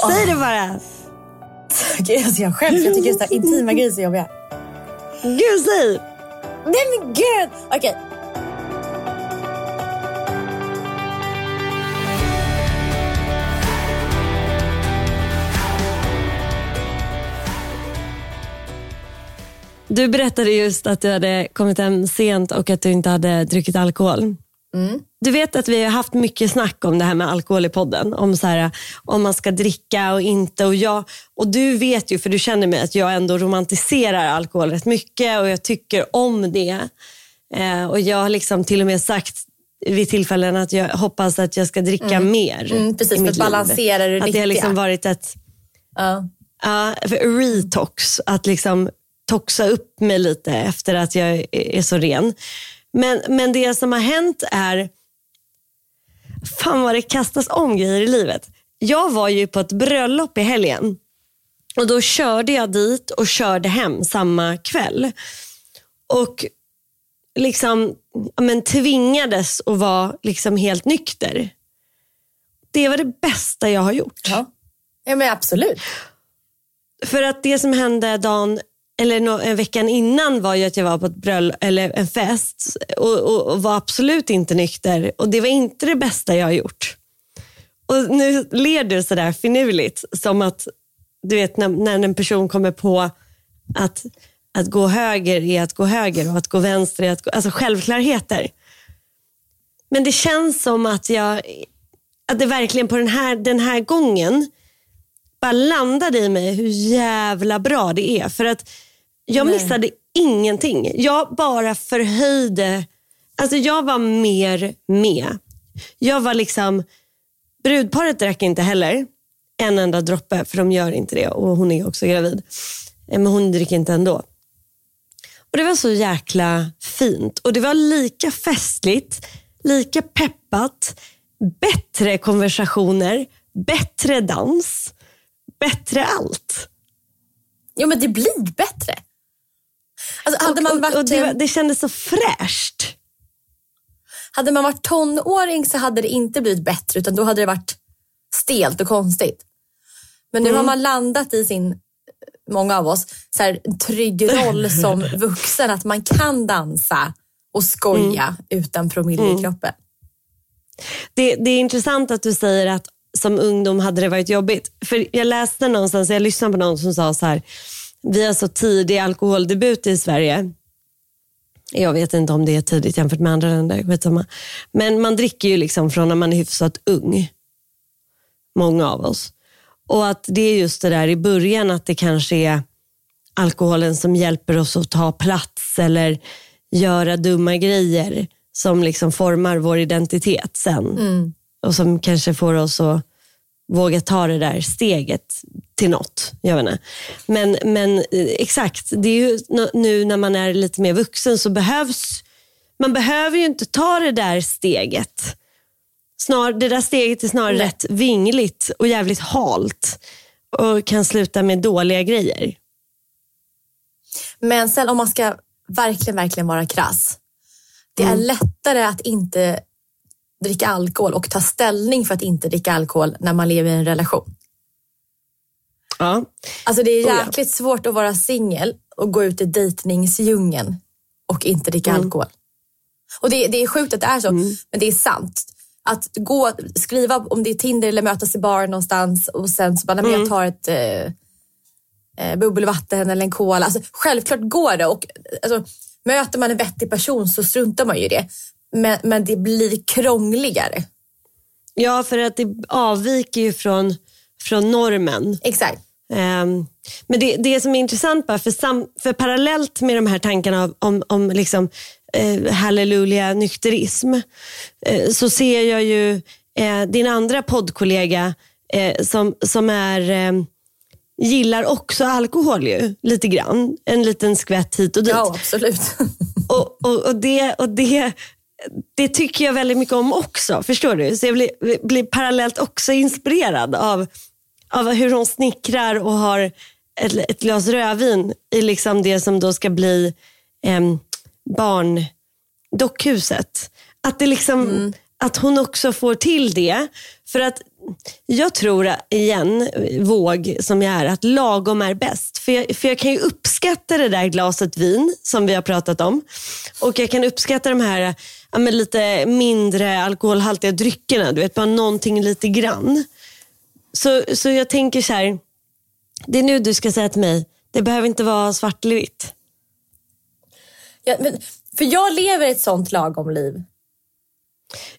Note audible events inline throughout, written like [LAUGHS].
Säg det bara. Gud, alltså jag skäms. Jag tycker just intima grejer är så jobbiga. Gud, säg. Nej men gud! Okej. Du berättade just att du hade kommit hem sent och att du inte hade druckit alkohol. Du vet att vi har haft mycket snack om det här med alkohol i podden. Om, så här, om man ska dricka och inte. Och, jag, och Du vet ju, för du känner mig, att jag ändå romantiserar alkohol rätt mycket och jag tycker om det. Eh, och Jag har liksom till och med sagt vid tillfällen att jag hoppas att jag ska dricka mer. Mm, precis, i för mitt att liv. balansera det Att det har liksom varit ett. Ja, för retox. Att liksom toxa upp mig lite efter att jag är så ren. Men, men det som har hänt är, fan vad det kastas om grejer i livet. Jag var ju på ett bröllop i helgen. Och Då körde jag dit och körde hem samma kväll. Och liksom men tvingades att vara liksom helt nykter. Det var det bästa jag har gjort. Ja. ja, men absolut. För att det som hände dagen eller en veckan innan var ju att jag var på ett bröll eller en fest och, och, och var absolut inte nykter. Och det var inte det bästa jag har gjort. Och nu ler du sådär finurligt som att du vet när, när en person kommer på att, att gå höger är att gå höger och att gå vänster är att gå... Alltså självklarheter. Men det känns som att jag att det verkligen på den här, den här gången bara landade i mig hur jävla bra det är. För att jag Nej. missade ingenting. Jag bara förhöjde, alltså jag var mer med. Jag var liksom, brudparet drack inte heller en enda droppe, för de gör inte det. Och hon är också gravid. Eh, Men hon dricker inte ändå. Och Det var så jäkla fint. Och det var lika festligt, lika peppat, bättre konversationer, bättre dans, bättre allt. Jo, men det blir bättre. Alltså, hade, man och, varit, och det, det kändes så fräscht. hade man varit tonåring så hade det inte blivit bättre utan då hade det varit stelt och konstigt. Men nu Mm. har man landat i sin, många av oss, så här, trygg roll [LAUGHS] som vuxen. Att man kan dansa och skoja Mm. utan promille i kroppen. Det, det är intressant att du säger att som ungdom hade det varit jobbigt. För Jag läste någonstans, jag lyssnade på någon som sa så här, vi har så tidig alkoholdebut i Sverige. Jag vet inte om det är tidigt jämfört med andra länder, skitsamma. Men man dricker ju liksom från när man är hyfsat ung. Många av oss. Och att det är just det där i början att det kanske är alkoholen som hjälper oss att ta plats eller göra dumma grejer som liksom formar vår identitet sen. Mm. Och som kanske får oss att våga ta det där steget till något. Jag vet inte. Men, men eh, exakt, det är ju nu när man är lite mer vuxen så behövs, man behöver ju inte ta det där steget. Snar, det där steget är snarare Nej. rätt vingligt och jävligt halt och kan sluta med dåliga grejer. Men sen om man ska verkligen, verkligen vara krass. Det Mm. är lättare att inte dricka alkohol och ta ställning för att inte dricka alkohol när man lever i en relation. Ja. Alltså det är Oh ja. jäkligt svårt att vara singel och gå ut i dejtningsdjungeln och inte dricka Mm. alkohol. Och det, det är sjukt att det är så, men det är sant. att gå, skriva om det är Tinder eller mötas i bar någonstans och sen så bara, mm. jag tar ett eh, eh, bubbelvatten eller en cola. Alltså, självklart går det och alltså, möter man en vettig person så struntar man ju i det. Men, men det blir krångligare. Ja, för att det avviker ju från, från normen. Exakt. Um, men det, det som är intressant, bara för, sam, för parallellt med de här tankarna om, om liksom, eh, halleluja nykterism, eh, så ser jag ju eh, din andra poddkollega eh, som, som är ehm, gillar också alkohol ju, lite grann. En liten skvätt hit och dit. Ja, absolut. och, och, och, det, och det, det tycker jag väldigt mycket om också. Förstår du? Så jag blir, blir parallellt också inspirerad av, av hur hon snickrar och har ett, ett glas rödvin i liksom det som då ska bli eh, barndockhuset. Att, det liksom, mm. att hon också får till det. För att jag tror igen, våg som jag är, att lagom är bäst. För jag, för jag kan ju uppskatta det där glaset vin som vi har pratat om. Och jag kan uppskatta de här ja, lite mindre alkoholhaltiga dryckerna. Du vet, bara någonting lite grann. Så, så jag tänker så här, det är nu du ska säga till mig, det behöver inte vara svart eller vitt. Ja, men, för jag lever ett sånt lagom liv.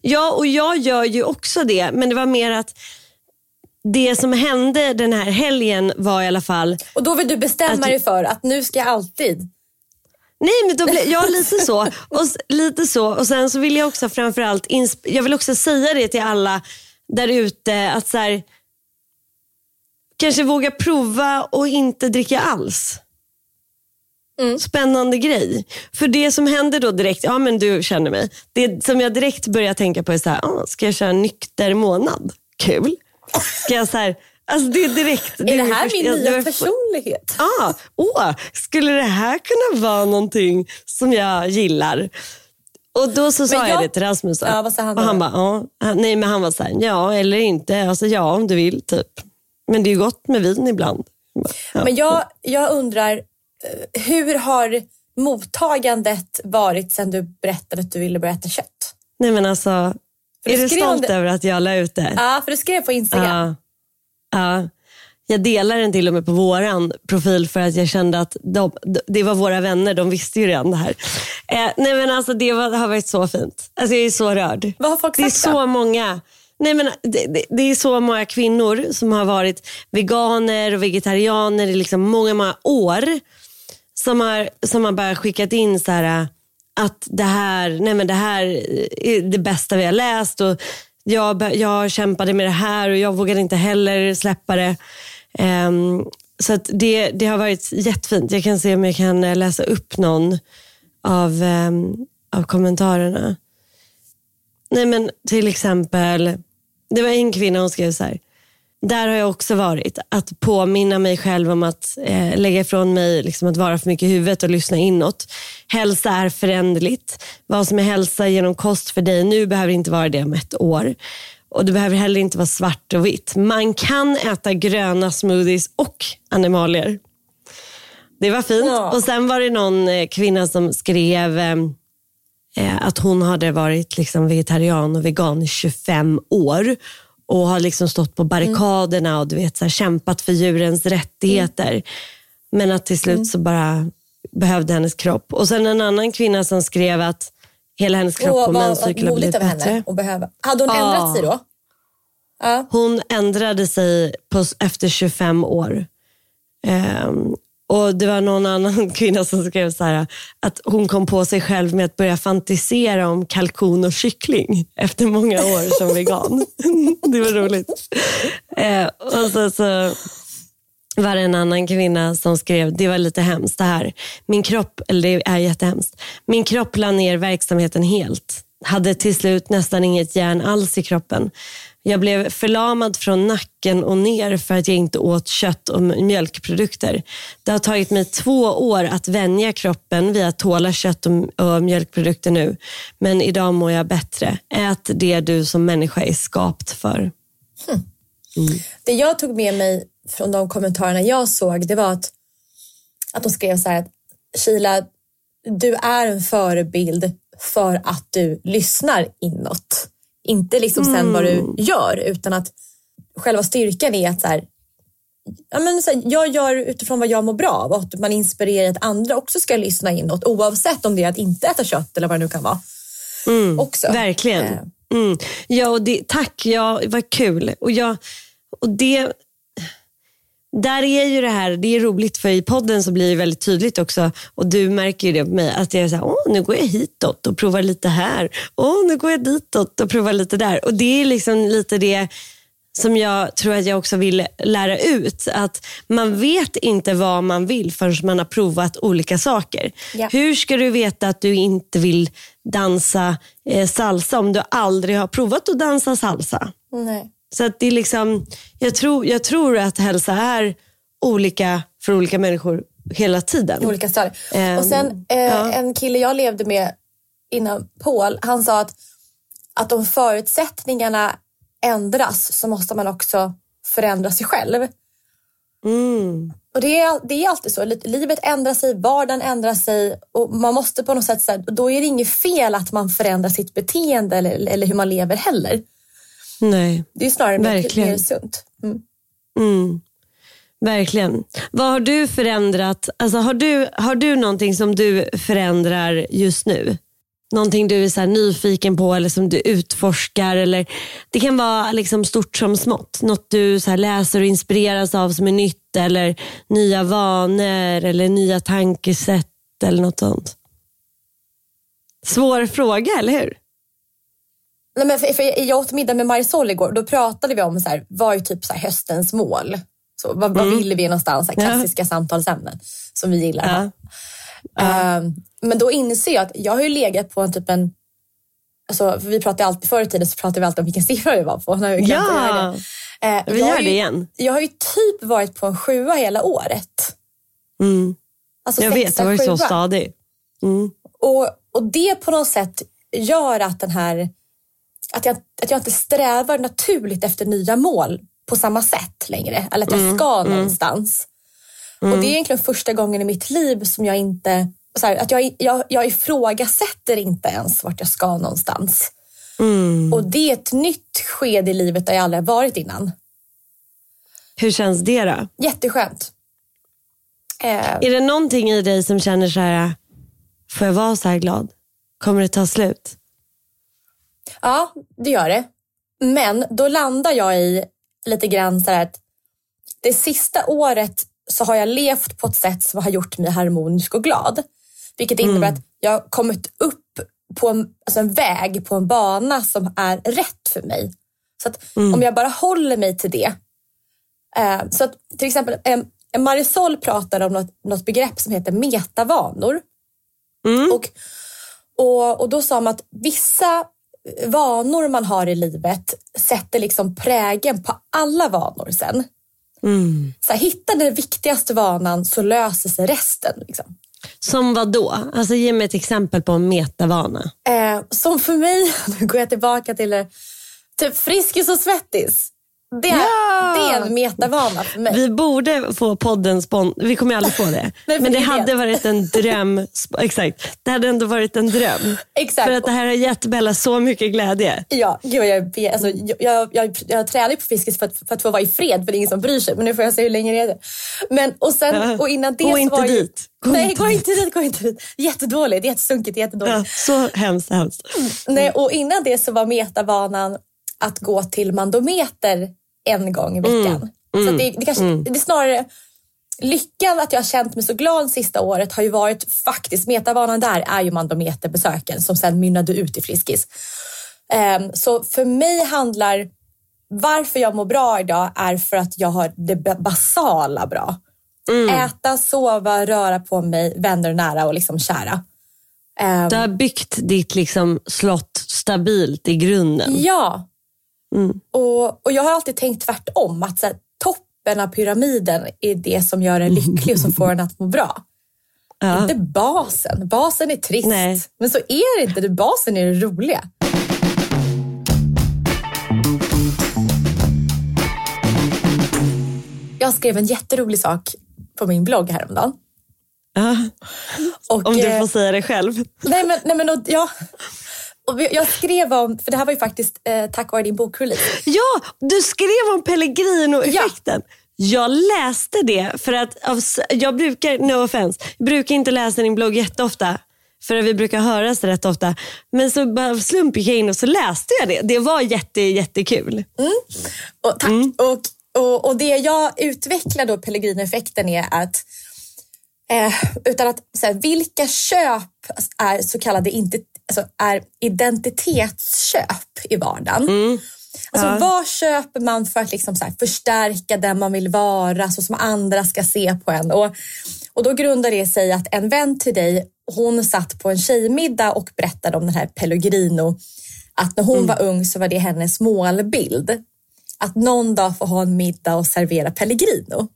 Ja, och jag gör ju också det. Men det var mer att det som hände den här helgen var i alla fall... Och då vill du bestämma dig för att nu ska jag alltid... Nej, men då blev, ja, lite så. Och, lite så. Och sen så vill jag också framförallt, jag vill också säga det till alla där ute att så här, kanske våga prova och inte dricka alls. Mm. Spännande grej. För det som händer då direkt, ja men du känner mig. Det som jag direkt börjar tänka på är så här, ah, ska jag köra nykter månad? Kul. Ska jag så här, alltså det är direkt. Är det, det här min nya personlighet? Ja, ah, åh, skulle det här kunna vara någonting som jag gillar? Och då så sa jag, jag, det till Rasmus. Ja, vad sa han och han bara, ja. Nej men han var så här, ja eller inte. Alltså ja om du vill typ. Men det är gott med vin ibland. Ja. Men jag, jag undrar, Eh, hur har mottagandet varit sen du berättade att du ville börja äta kött? Nej men alltså, är du stolt det... över att jag la ut det? Ja, för du skrev på Instagram. Ja. Ja. Jag delar den till och med på våran profil för att jag kände att de, det var våra vänner, de visste ju redan det här. Eh, nej men alltså det var, har varit så fint. Alltså jag är så rörd. Vad har folk sagt Det är så många. Nej, men det, det, det, är så många kvinnor som har varit veganer och vegetarianer i liksom många, många år som har, som har bara skickat in så här, att det här, nej men det här är det bästa vi har läst. Och jag, jag kämpade med det här och jag vågade inte heller släppa det. Um, så det, det har varit jättefint. Jag kan se om jag kan eh, läsa upp någon av, um, av kommentarerna. Nej men till exempel, det var en kvinna som skrev så här där har jag också varit. Att påminna mig själv om att eh, lägga ifrån mig liksom att vara för mycket i huvudet och lyssna inåt. Hälsa är föränderligt. Vad som är hälsa genom kost för dig nu behöver inte vara det om ett år. Och Det behöver heller inte vara svart och vitt. Man kan äta gröna smoothies och animalier. Det var fint. Ja. Och Sen var det någon eh, kvinna som skrev eh, eh att hon hade varit liksom vegetarian och vegan i 25 år och har liksom stått på barrikaderna och du vet, så här, kämpat för djurens rättigheter. Mm. Men att till slut mm. så bara behövde hennes kropp. Och sen en annan kvinna som skrev att hela hennes kropp och, och menscykel har blivit bättre. Och behöva. Hade hon ja. ändrat sig då? Ja. Hon ändrade sig på, efter 25 år. Um, och Det var någon annan [LAUGHS] kvinna som skrev så här, att hon kom på sig själv med att börja fantisera om kalkon och kyckling efter många år som vegan. [LAUGHS] det var roligt. Eh, och så, så var det en annan kvinna som skrev, det var lite hemskt det här. Min kropp, eller det är jättehemskt. Min kropp la ner verksamheten helt. Hade till slut nästan inget järn alls i kroppen. Jag blev förlamad från nacken och ner för att jag inte åt kött och mjölkprodukter. Det har tagit mig två år att vänja kroppen vid att tåla kött och mjölkprodukter nu. Men idag mår jag bättre. Ät det du som människa är skapt för. Hmm. Mm. Det jag tog med mig från de kommentarerna jag såg, det var att, att de skrev så här att Kila, du är en förebild för att du lyssnar inåt Inte liksom sen vad du gör utan att själva styrkan är att så här, ja, men så här, jag gör utifrån vad jag mår bra av och att man inspirerar att andra också ska lyssna inåt oavsett om det är att inte äta kött eller vad det nu kan vara. också. Verkligen. Eh, Mm. Ja, och det, tack, ja, vad kul. Och, jag, och det, där är ju det här, det är roligt för i podden så blir det väldigt tydligt också och du märker ju det på mig att jag är så här, åh nu går jag hitåt och provar lite här. Åh nu går jag ditåt och provar lite där. Och det är liksom lite det som jag tror att jag också vill lära ut. Att man vet inte vad man vill förrän man har provat olika saker. Ja. Hur ska du veta att du inte vill dansa eh, salsa om du aldrig har provat att dansa salsa? nej. Så det är liksom, jag, tror, jag tror att hälsa är olika för olika människor hela tiden. olika stadier. Ehm, och sen eh, ja. en kille jag levde med innan Paul, han sa att, att om förutsättningarna ändras så måste man också förändra sig själv. Mm. Och det är, det är alltid så. Li- Livet ändrar sig, vardagen ändrar sig och man måste på något sätt, så här, då är det inget fel att man förändrar sitt beteende eller, eller hur man lever heller. Nej, Det är snarare Verkligen. mer sunt. Mm. mm. verkligen. Vad har du förändrat? Alltså, har, du, har du någonting som du förändrar just nu? Någonting du är så nyfiken på eller som du utforskar? Eller, det kan vara liksom stort som smått. Något du så läser och inspireras av som är nytt eller nya vanor eller nya tankesätt eller något sånt. Svår fråga, eller hur? Nej, men för, för jag åt middag med Marisol igår. Då pratade vi om så här, vad är typ så här höstens mål? Så, vad, vad vill vi någonstans? Så här, Mm. Ja. klassiska samtalsämnen som vi gillar. Ja. Ehm, men då inser jag att jag har ju legat på en typ en... Alltså, vi pratade alltid förr i tiden så pratade vi alltid om vilken siffra vi var på. Har göra Ja, det. Eh, vi har gör ju- det igen. Jag har ju typ varit på en sjua hela året. Mm. Alltså Jag vet, du var ju så stadig. Mm. Och, och det på något sätt gör att den här att jag, att jag inte strävar naturligt efter nya mål på samma sätt längre. Eller att jag ska någonstans. Och det är egentligen första gången i mitt liv som jag inte här, att jag, jag, jag ifrågasätter inte ens vart jag ska någonstans. Mm. Och det är ett nytt skede i livet där jag aldrig varit innan. Hur känns det då? Jätteskönt. Eh, Är det någonting i dig som känner så här, får jag vara så här glad? Kommer det ta slut? Ja, det gör det. Men då landar jag i lite grann så här att det sista året så har jag levt på ett sätt som har gjort mig harmonisk och glad. Vilket innebär att jag har kommit upp på en, alltså en väg, på en bana som är rätt för mig. Så att om jag bara håller mig till det. Eh, så att till exempel eh, Marisol pratade om något, något begrepp som heter metavanor. Och, och, och då sa man att vissa vanor man har i livet sätter liksom prägen på alla vanor sen. Mm. Så här, hitta den viktigaste vanan så löser sig resten. Liksom. Som vad då? Alltså ge mig ett exempel på en metavana. Eh, som för mig, [LAUGHS] nu går jag tillbaka till det, typ Friskis och Svettis. Det, är- Ja! det är en metavana för mig. Vi borde få podden spon... Vi kommer aldrig få det. [LAUGHS] Nej, Men det hade det. varit en dröm. Exakt. Det hade ändå varit en dröm. [LAUGHS] Exakt. För att det här har gett Bella så mycket glädje. Ja, gud jag, alltså, jag, jag, jag, jag tränar på Friskis för att, för att få vara i fred för det är ingen som bryr sig. Men nu får jag se hur länge det är. Men, och, sen, Ja. och innan det Gå så inte var dit. Gå Nej, inte gå inte dit. Gå inte dit. Jättedåligt, jättesunkigt, jättedåligt. Ja, så hemskt, hemskt. Nej, och innan det så var metavanan att gå till mandometer en gång i veckan. Så att det, det, kanske, det är snarare lyckan att jag har känt mig så glad sista året har ju varit faktiskt, metavanan där är ju mandometerbesöken som sen mynnade ut i Friskis. Ehm, så för mig handlar varför jag mår bra idag är för att jag har det ba- basala bra. Äta, sova, röra på mig, vänner nära och liksom kära. Ehm, Du har byggt ditt liksom slott stabilt i grunden. Ja. Och, och jag har alltid tänkt tvärtom. Att så här, toppen av pyramiden är det som gör en lycklig och som får en att må bra. Ja. Inte basen. Basen är trist. Nej. Men så är det inte. Det basen är det roliga. Jag skrev en jätterolig sak på min blogg häromdagen. Ja. Och, Om du eh, får säga det själv. Nej men, nej, men och, ja. Och jag skrev om, för det här var ju faktiskt eh, tack vare din bokrelease. Ja, du skrev om Pellegrino-effekten. Ja. Jag läste det för att jag brukar, no offense, brukar inte läsa din blogg jätteofta. För vi brukar höras rätt ofta. Men så bara slump gick jag in och så läste jag det. Det var jätte, jättekul. Mm. Och, tack. Mm. Och, och, och det jag utvecklar då Pellegrino-effekten är att eh, utan att, så här, vilka köp är så kallade inte, alltså, är identitetsköp i vardagen? Mm. Alltså, ja. Vad köper man för att liksom så här, förstärka den man vill vara så som andra ska se på en? Och, och då grundar det sig att en vän till dig, hon satt på en tjejmiddag och berättade om den här Pellegrino. Att när hon mm. var ung så var det hennes målbild. Att någon dag få ha en middag och servera Pellegrino.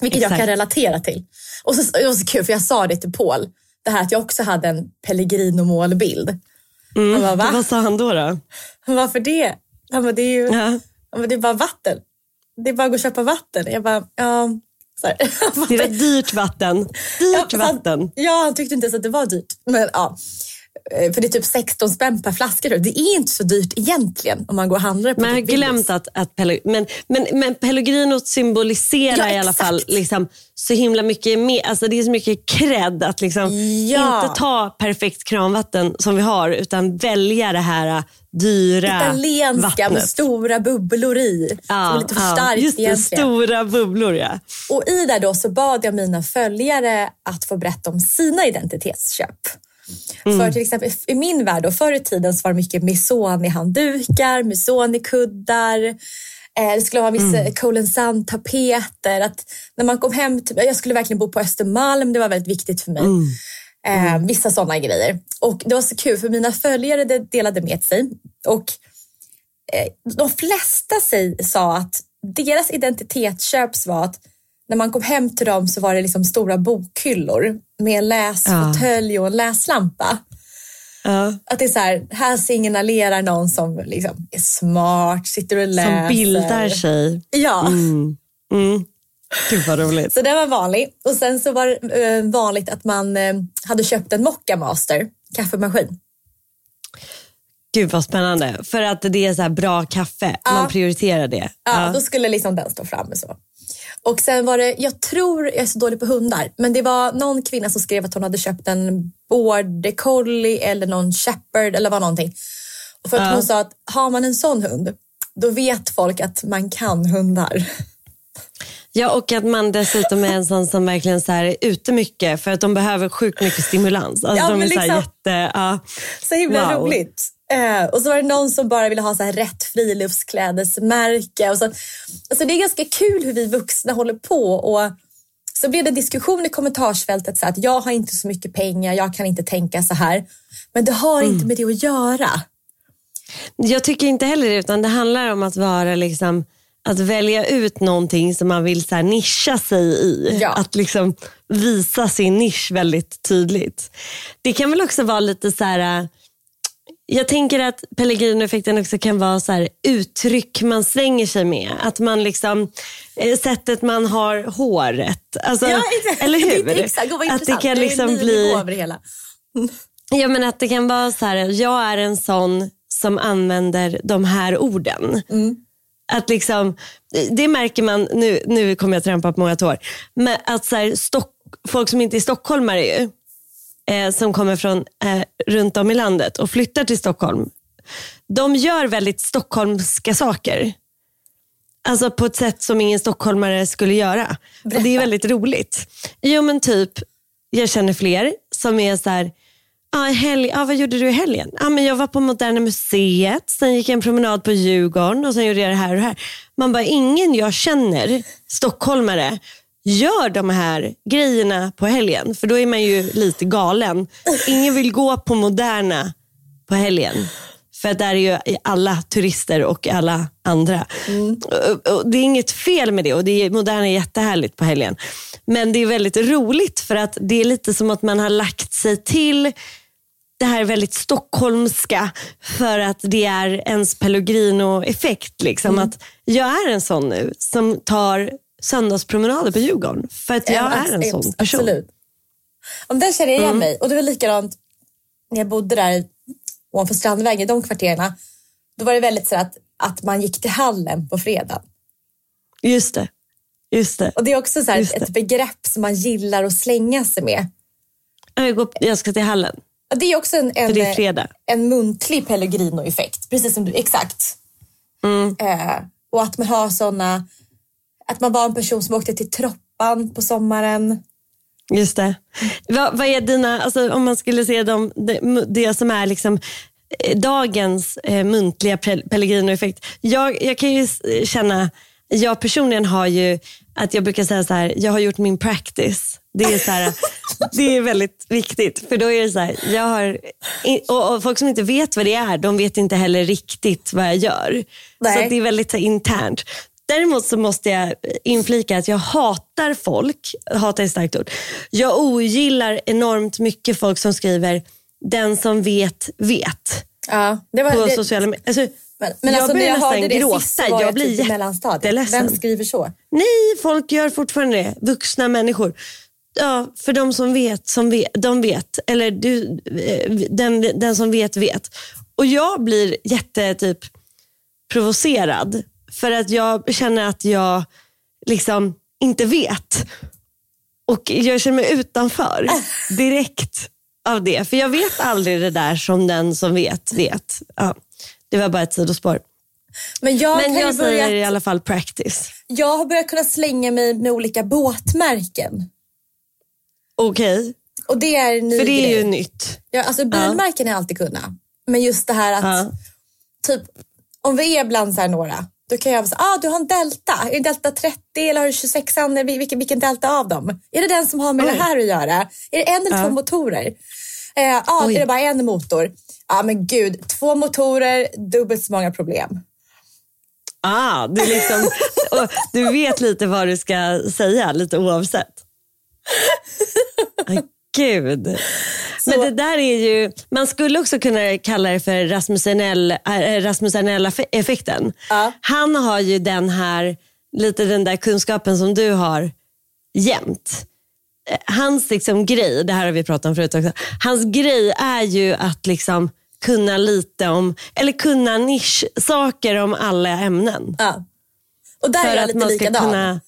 Vilket Exakt. jag kan relatera till. Och så, det var så kul för jag sa det till Paul. Det här att jag också hade en Pellegrino målbild. Mm. Han bara, Va? Vad sa han då? då? Varför det? Han bara, det är ju ja. bara, det är bara vatten. Det är bara att gå och köpa vatten. Jag bara, ja. [LAUGHS] det är dyrt vatten. Dyrt ja, vatten. Han, ja, han tyckte inte ens att det var dyrt. Men ja. Eh, för det är typ 16 spänn per flaska. Det är inte så dyrt egentligen om man går och handlar på Man har typ glömt att, att men, men, men Pellegrinot symboliserar ja, i alla fall liksom, så himla mycket mer. Alltså det är så mycket cred att liksom ja. inte ta perfekt kranvatten som vi har utan välja det här dyra Italienska vattnet. med stora bubblor i. Ja, som är lite för starkt ja, just det, egentligen. Stora bubblor ja. Och i där då så bad jag mina följare att få berätta om sina identitetsköp. Mm. För till exempel i min värld, då, förr i tiden så var det mycket Missoni-handdukar, Missoni-kuddar. Eh, det skulle vara vissa mm. Cole tapeter Att när man kom hem, typ, jag skulle verkligen bo på Östermalm, det var väldigt viktigt för mig. Mm. Eh, vissa sådana grejer. Och det var så kul för mina följare delade med sig. Och eh, de flesta sig, sa att deras identitetsköps var att när man kom hem till dem så var det liksom stora bokhyllor med en läsfåtölj och en läslampa. Ja. Att det är så här, här signalerar någon som liksom är smart, sitter och läser. Som bildar sig. Ja. Mm. Mm. Gud vad roligt. Så det var vanligt. Och sen så var det eh, vanligt att man eh, hade köpt en Mocca Master kaffemaskin. Gud vad spännande. För att det är så bra kaffe. Ja. Man prioriterar det. Ja, ja, då skulle liksom den stå framme så. Och sen var det, jag tror, jag är så dålig på hundar, men det var någon kvinna som skrev att hon hade köpt en border collie eller någon shepherd eller vad någonting. Och för att ja. hon sa att har man en sån hund, då vet folk att man kan hundar. Ja, och att man dessutom är en sån som verkligen så här är ute mycket för att de behöver sjukt mycket stimulans. Alltså, ja, de är liksom, så, jätte, ja. så himla wow. roligt. Uh, och så var det någon som bara ville ha så här rätt friluftsklädesmärke. Och så, alltså det är ganska kul hur vi vuxna håller på. Och så blev det diskussion i kommentarsfältet så att jag har inte så mycket pengar, jag kan inte tänka så här. Men det har mm. inte med det att göra. Jag tycker inte heller det, utan det handlar om att vara liksom att välja ut någonting som man vill så här nischa sig i. Ja. Att liksom visa sin nisch väldigt tydligt. Det kan väl också vara lite så här jag tänker att Pellegrino-effekten också kan vara så här, uttryck man svänger sig med. Att man liksom, eh, sättet man har håret. Alltså, ja, eller [LAUGHS] hur? Exakt, vad att det kan liksom det bli... över hela. ja, men att det kan vara så här, jag är en sån som använder de här orden. Mm. Att liksom, det märker man, nu, nu kommer jag trampa på många tår, men att så här, stock, folk som inte är stockholmare ju, eh, som kommer från eh, runt om i landet och flyttar till Stockholm. De gör väldigt stockholmska saker. Alltså på ett sätt som ingen stockholmare skulle göra. Och Det är väldigt roligt. Jo men typ, jag känner fler som är så här, ah, helg, ah, vad gjorde du i helgen? Ah, men jag var på Moderna Museet, sen gick jag en promenad på Djurgården och sen gjorde jag det här och det här. Man bara, ingen jag känner, stockholmare, gör de här grejerna på helgen. För då är man ju lite galen. Ingen vill gå på Moderna på helgen. För att där är ju alla turister och alla andra. Mm. Och det är inget fel med det och det är, Moderna är jättehärligt på helgen. Men det är väldigt roligt för att det är lite som att man har lagt sig till det här väldigt stockholmska för att det är ens Pellegrino-effekt. Liksom. Mm. Att jag är en sån nu som tar söndagspromenader på Djurgården. För att jag ja, är en sån person. Absolut. Om den känner jag igen mm. mig. Och det var likadant när jag bodde där ovanför Strandvägen, i de kvartererna, då var det väldigt så att, att man gick till hallen på fredag. Just det. Just det. Och det är också så ett begrepp som man gillar att slänga sig med. Jag, går, jag ska till hallen, det är också en, en, är fredag. en muntlig Pellegrino-effekt. Precis som du, exakt. Mm. Eh, och att man har såna, att man var en person som åkte till Troppan på sommaren. Just det. Vad, vad är dina, alltså, om man skulle se dem, det, det som är liksom eh, dagens eh, muntliga Pel- Pellegrino-effekt. Jag, jag kan ju s- känna, jag personligen har ju, att jag brukar säga så här, jag har gjort min practice. Det är, så här, [LAUGHS] det är väldigt viktigt. För då är det så här, jag har, och, och folk som inte vet vad det är, de vet inte heller riktigt vad jag gör. Nej. Så det är väldigt så här, internt. Däremot så måste jag inflika att jag hatar folk, hatar är ett starkt ord. Jag ogillar enormt mycket folk som skriver den som vet vet Ja, det var, på det, sociala medier. Alltså, men, men jag alltså, börjar jag nästan hörde det gråta. sist så var Jag jag blir typ jätteledsen. Vem skriver så? Nej, folk gör fortfarande det. Vuxna människor. Ja, för de som vet, som vet de vet. Eller du, eh, den, den som vet, vet. Och jag blir jätte typ provocerad. För att jag känner att jag liksom inte vet. Och jag känner mig utanför [LAUGHS] direkt av det. För jag vet aldrig det där som den som vet, vet. Ja, det var bara ett sidospår. Men jag, Men jag säger börja, i alla fall practice. jag har börjat kunna slänga mig med olika båtmärken. Okej, Och det är en ny för det är grej. ju nytt. Ja, alltså bilmärken har jag alltid kunnat. Men just det här att, Ja. typ, om vi är bland så här några, då kan jag säga, ah, du har en Delta. Är det Delta 30 eller har du 26 an vilken, vilken Delta av dem? Är det den som har med Oj. det här att göra? Är det en eller Ja. två motorer? Eh, ah, Oj. är det bara en motor? Ja, men gud, två motorer, dubbelt så många problem. Ah, du, liksom, [LAUGHS] och du vet lite vad du ska säga, lite oavsett. [LAUGHS] Gud. Men det där är ju, man skulle också kunna kalla det för Rasmusenell, äh, Rasmusenell-effekten. Ja. Han har ju den här, lite den där kunskapen som du har jämt. Hans liksom grej, det här har vi pratat om förut också, hans grej är ju att liksom kunna lite om, eller kunna nischsaker om alla ämnen. Ja. Och där är jag lite likadan.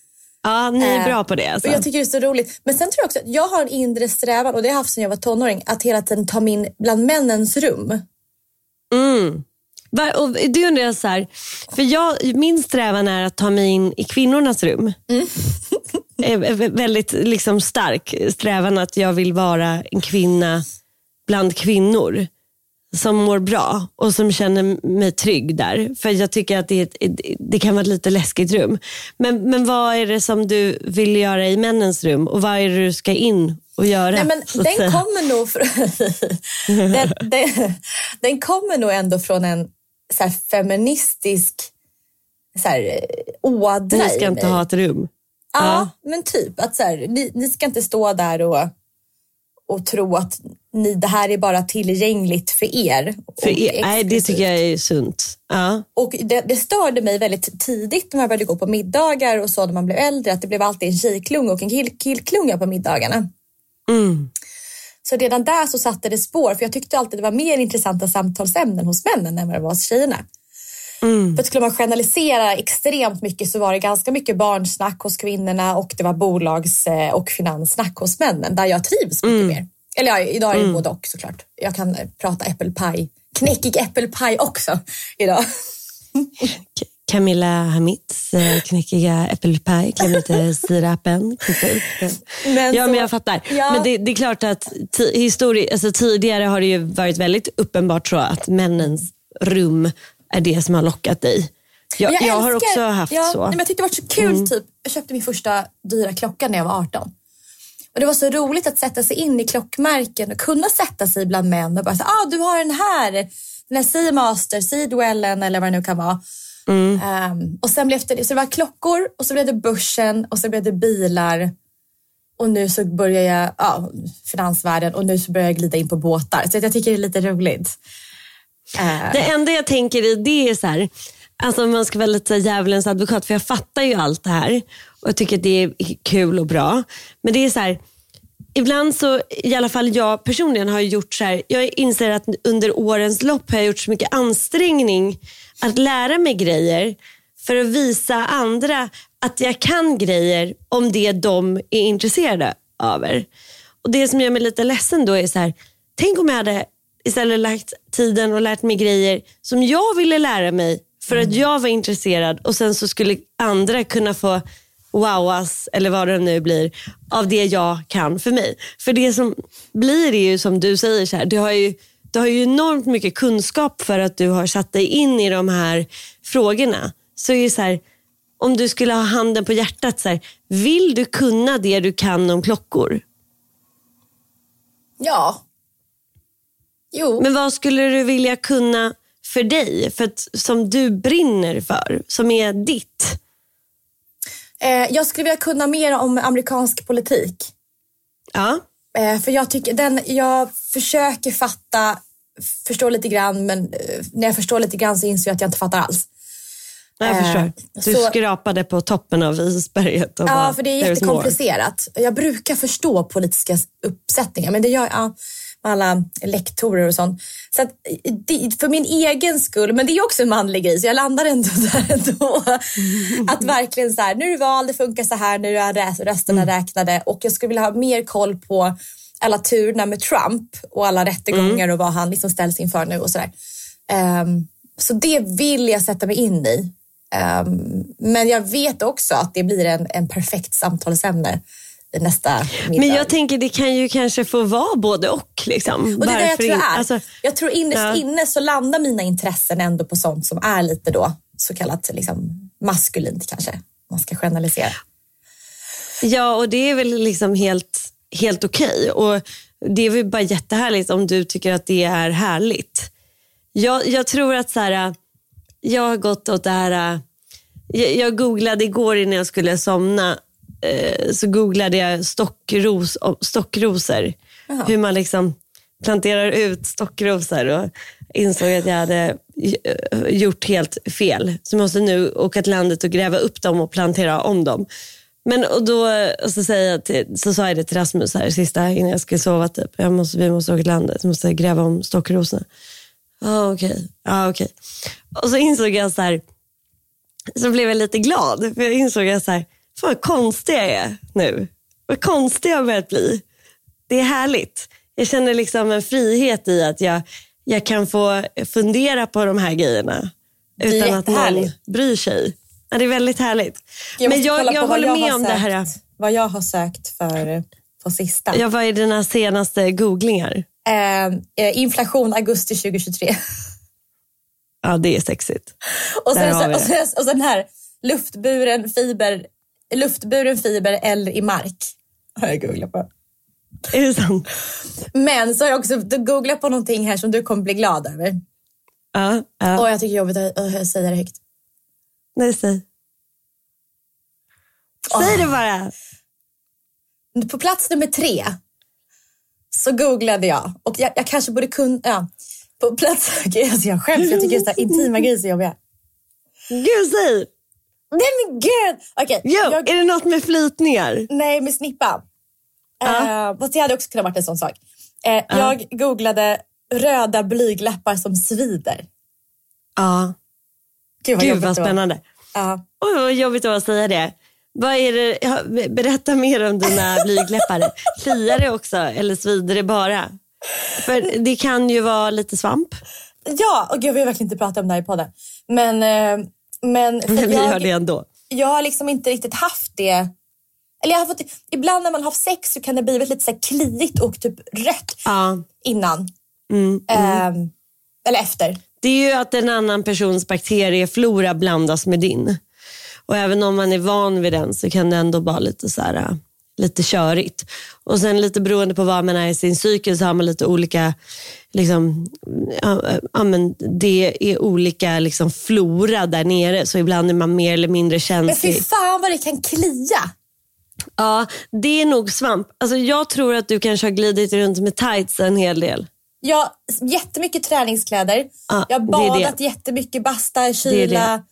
Ja, ni är Eh, bra på det. Alltså. Och jag tycker det är så roligt. Men sen tror jag också att jag har en inre strävan, och det har jag haft sedan jag var tonåring, att hela tiden ta mig in bland männens rum. Mm. Och det undrar jag så här, för jag, min strävan är att ta mig in i kvinnornas rum. Mm. [LAUGHS] Eh, vä- väldigt liksom stark strävan att jag vill vara en kvinna bland kvinnor som mår bra och som känner mig trygg där. För jag tycker att det, ett, det kan vara ett lite läskigt rum. Men, men vad är det som du vill göra i männens rum och vad är det du ska in och göra? Nej, men den kommer nog från, [LAUGHS] den, den, den kommer nog ändå från en så feministisk så här, eh, ådra Ni i ska inte ha ett rum. Ja, men typ att så här, ni, ni ska inte stå där och, och tro att ni, det här är bara tillgängligt för er. För er, nej, det tycker jag är sunt. Ja. Och det, det störde mig väldigt tidigt när man började gå på middagar och så när man blev äldre att det blev alltid en tjejklunga och en kill, killklunga på middagarna. Mm. Så redan där så satte det spår för jag tyckte alltid det var mer intressanta samtalsämnen hos männen än vad det var hos tjejerna. Mm. För att skulle man generalisera extremt mycket så var det ganska mycket barnsnack hos kvinnorna och det var bolags eh, och finanssnack hos männen där jag trivs mycket mer. Eller ja, idag är det både och såklart. Jag kan eh, prata äppelpaj, knäckig äppelpaj också idag. Camilla Hamids eh, knäckiga äppelpaj, klämmer lite sirapen. Men ja, så- men jag fattar. Ja. Men det, det är klart att histori- alltså, tidigare har det ju varit väldigt uppenbart så att männens rum är det som har lockat dig. Jag, jag, har älskar- också haft ja, så. Mm. Nej, men jag tyckte det var så kul. Typ. Jag köpte min första dyra klocka när jag var 18. Och Det var så roligt att sätta sig in i klockmärken och kunna sätta sig bland män och bara säga, ah, du har den här, den här Seamaster, Seedwellen eller vad det nu kan vara. Mm. Ehm, och sen blev det, så det var klockor och så blev det börsen och så blev det bilar. Och nu så börjar jag, ja, finansvärlden och nu så börjar jag glida in på båtar. Så jag tycker det är lite roligt. Eh, Det enda jag tänker i det är så här, alltså man ska vara lite djävulens advokat, för jag fattar ju allt det här och jag tycker att det är kul och bra. Men det är så här, ibland så, i alla fall jag personligen har gjort så här, jag inser att under årens lopp har jag gjort så mycket ansträngning att lära mig grejer för att visa andra att jag kan grejer om det de är intresserade över. Och Det som gör mig lite ledsen då är så här, tänk om jag hade istället lagt tiden och lärt mig grejer som jag ville lära mig för att jag var intresserad och sen så skulle andra kunna få wowas, eller vad det nu blir, av det jag kan för mig. För det som blir är ju som du säger, så här, du, har ju, du har ju enormt mycket kunskap för att du har satt dig in i de här frågorna. Så är så här, om du skulle ha handen på hjärtat, så här, vill du kunna det du kan om klockor? Ja. Jo. Men vad skulle du vilja kunna för dig, för att, som du brinner för, som är ditt? Eh, jag skulle vilja kunna mer om amerikansk politik. Ja. Eh, för jag tycker den, jag försöker fatta, förstå lite grann, men eh, när jag förstår lite grann så inser jag att jag inte fattar alls. Jag Eh, förstår. Du så- skrapade på toppen av isberget. Och Ja, bara, för det är jättekomplicerat. Jag brukar förstå politiska uppsättningar, men det gör jag alla lektorer och sånt. Så att, det, för min egen skull, men det är också en manlig grej, så jag landar ändå [LAUGHS] där ändå. Att verkligen så här, nu är det val, det funkar så här, nu är rösterna räknade och jag skulle vilja ha mer koll på alla turerna med Trump och alla rättegångar och vad han liksom ställs inför nu och sådär. Um, så det vill jag sätta mig in i. Um, men jag vet också att det blir en, en perfekt samtalsämne nästa middag. Men jag tänker det kan ju kanske få vara både och. Liksom. och det är det jag tror är. alltså, jag tror innerst Ja. inne så landar mina intressen ändå på sånt som är lite då så kallat liksom, maskulint kanske. Man ska generalisera. Ja, och det är väl liksom helt, helt okej. Och Det är väl bara jättehärligt om du tycker att det är härligt. Jag, jag tror att så här, jag har gått åt det här, jag, jag googlade igår innan jag skulle somna, eh, så googlade jag stockros, stockrosor. Jaha. Hur man liksom planterar ut stockrosor och insåg att jag hade eh, gjort helt fel. Så jag måste nu åka till landet och gräva upp dem och plantera om dem. Men och då och så, säger jag till, så sa jag det till Rasmus här sista innan jag skulle sova. Typ. Jag måste, vi måste åka till landet, jag måste gräva om stockrosorna. Ja okej, ja okej. Och så insåg jag så här, så blev jag lite glad. För jag insåg att så här, fan vad konstig jag är nu. Vad konstig jag har börjat bli. Det är härligt. Jag känner liksom en frihet i att jag, jag kan få fundera på de här grejerna. är Utan att någon bryr sig. Ja, det är väldigt härligt. Jag Men jag, jag vad håller jag med om det här. sökt- Vad jag har sökt för på sista. Jag var i dina senaste googlingar. Eh, eh, inflation augusti 2023. Ja, det är sexigt. och, sen, och, det. sen, och sen här, luftburen fiber, luftburen fiber eller i mark. Har jag googlat på. Är det sant? Men så har jag också googlat på någonting här som du kommer bli glad över. Ja. ja. Och jag tycker det är jobbigt att säga det högt. Nej, säg. Säg det bara. På plats nummer tre så googlade jag och jag, jag kanske borde kunna... Ja, på plats... [LAUGHS] Gud, alltså jag skäms, jag tycker så här intima grejer är så jobbiga. Gud, säg. Nej men gud! Okej, Jo, jag, är det något med flytningar? nej med snippan. Ja. Uh, fast det hade också kunnat varit en sån sak. Eh, Jag googlade röda blygläppar som svider. Ja. Gud vad Gud vad spännande. Ja. Oj, vad jobbigt det var att säga det. Vad är det? Berätta mer om dina [LAUGHS] blygläppar. Kliar det också eller svider det bara? För det kan ju vara lite svamp. Ja, och gud, jag vill verkligen inte prata om det här i podden. Men, eh, men Men [LAUGHS] vi jag, gör det ändå. jag har liksom inte riktigt haft det. Eller jag har fått, ibland när man har sex så kan det bli lite så kliigt och typ rött Ja. innan. Mm. Ehm, eller efter. Det är ju att en annan persons bakterieflora blandas med din. Och även om man är van vid den så kan det ändå vara lite så här, äh, lite körigt. Och sen lite beroende på vad man är i sin cykel så har man lite olika, liksom, ja, ja, men det är olika liksom, flora där nere. Så ibland är man mer eller mindre Men känslig. fy fan vad det kan klia. Ja, det är nog svamp. Alltså, jag tror att du kanske har glidit runt med tights en hel del. Har jättemycket träningskläder. Ja, jag har det är det. badat jättemycket, basta, är kyla.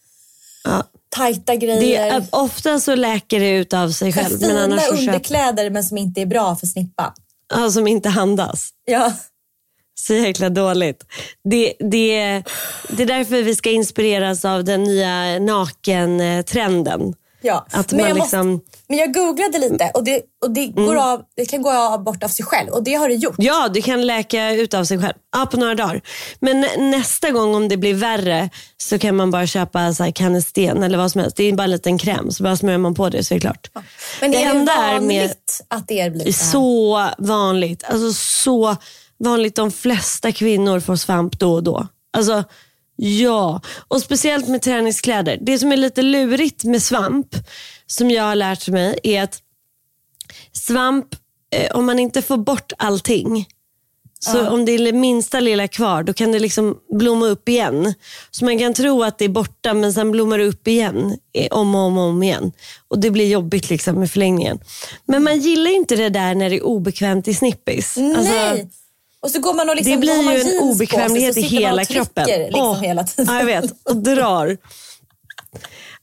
Ja. Tajta Det grejer. är, ofta så läker det ut av sig själv. Men fina annars så köp, underkläder men som inte är bra för snippan. ja, som inte handas. Ja. Så jäkla dåligt. Det, det, det är därför vi ska inspireras av den nya nakentrenden. Ja. Att men, jag liksom- måste, men jag googlade lite och, det, och det, går av, det kan gå av bort av sig själv och det har det gjort. Ja, det kan läka ut av sig själv. Ja, på några dagar. Men nä- nästa gång om det blir värre så kan man bara köpa så här Canesten eller vad som helst. Det är bara en liten kräm, så bara smörjer man på det så är det klart. Men det, Det är är vanligt med- att det blir Det är så här. så vanligt. Alltså så vanligt. De flesta kvinnor får svamp då och då. Alltså ja. Och speciellt med träningskläder. Det som är lite lurigt med svamp, som jag har lärt mig, är att svamp, eh, om man inte får bort allting, så om det är det minsta lilla kvar, då kan det liksom blomma upp igen. Så man kan tro att det är borta, men sen blommar det upp igen. eh, Om och om, och om igen. Och det blir jobbigt liksom med förlängningen. Men man gillar inte det där när det är obekvämt i snippis. Alltså, Nej. Och så går man och liksom, det blir ju en sig, obekvämlighet i hela trycker kroppen. Liksom Åh, hela tiden. Ja, jag vet. Och drar.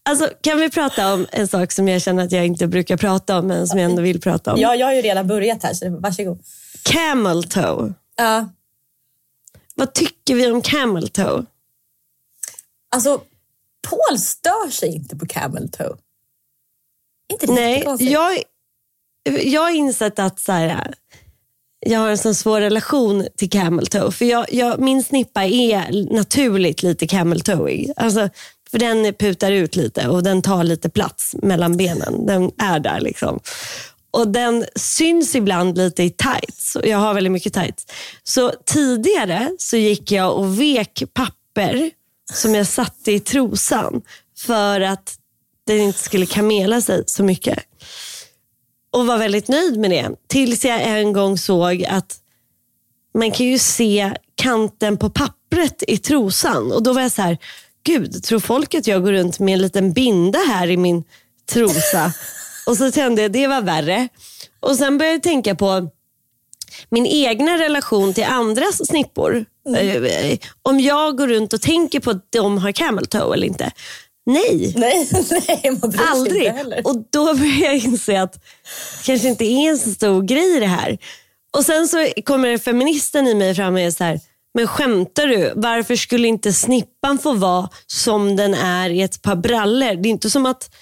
Alltså, kan vi prata om en sak som jag känner att jag inte brukar prata om, men som jag ändå vill prata om? Ja, jag har ju redan börjat här, så varsågod. Camel toe. Ja. Vad tycker vi om camel toe? Alltså, Paul stör sig inte på camel toe. inte Nej, jag, jag har insett att så här, jag har en sån svår relation till camel toe. För jag, jag, min snippa är naturligt lite camel toeig. Alltså, för den putar ut lite och den tar lite plats mellan benen. Den är där liksom. Och den syns ibland lite i tights. Och jag har väldigt mycket tights. Så tidigare så gick jag och vek papper som jag satte i trosan för att den inte skulle kamela sig så mycket. Och var väldigt nöjd med det. Tills jag en gång såg att man kan ju se kanten på pappret i trosan. Och då var jag så här, gud, tror folk att jag går runt med en liten binda här i min trosa? och så kände jag, det var värre. Och sen började jag tänka på min egna relation till andras snippor. Eh, Om jag går runt och tänker på att de har camel toe eller inte. Nej, Nej, [LAUGHS] nej, man bryr sig Aldrig. inte heller. Och då börjar jag inse att det kanske inte är en så stor grej det här. Och sen så kommer feministen i mig fram och är så här, men skämtar du? Varför skulle inte snippan få vara som den är i ett par brallor? Det är inte som att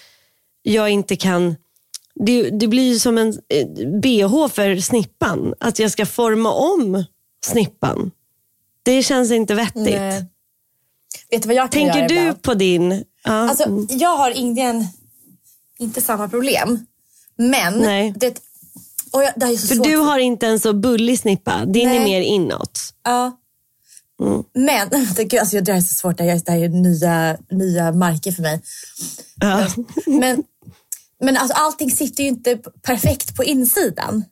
jag inte kan... Det, det blir ju som en eh, bh för snippan. Att jag ska forma om snippan. Det känns inte vettigt. Nej. Vet du vad jag kan Tänker göra du ibland? på din... Alltså, jag har ingen, inte samma problem. Men, Nej. det, och jag, det är så För svårt. du har inte en så bullig snippa. Din är Nej. mer inåt. Ja. Mm. Men, [LAUGHS] det, gud, alltså, det här är så svårt. Är- det här är nya, nya marker för mig. Ja. Men, men alltså, allting sitter ju inte perfekt på insidan.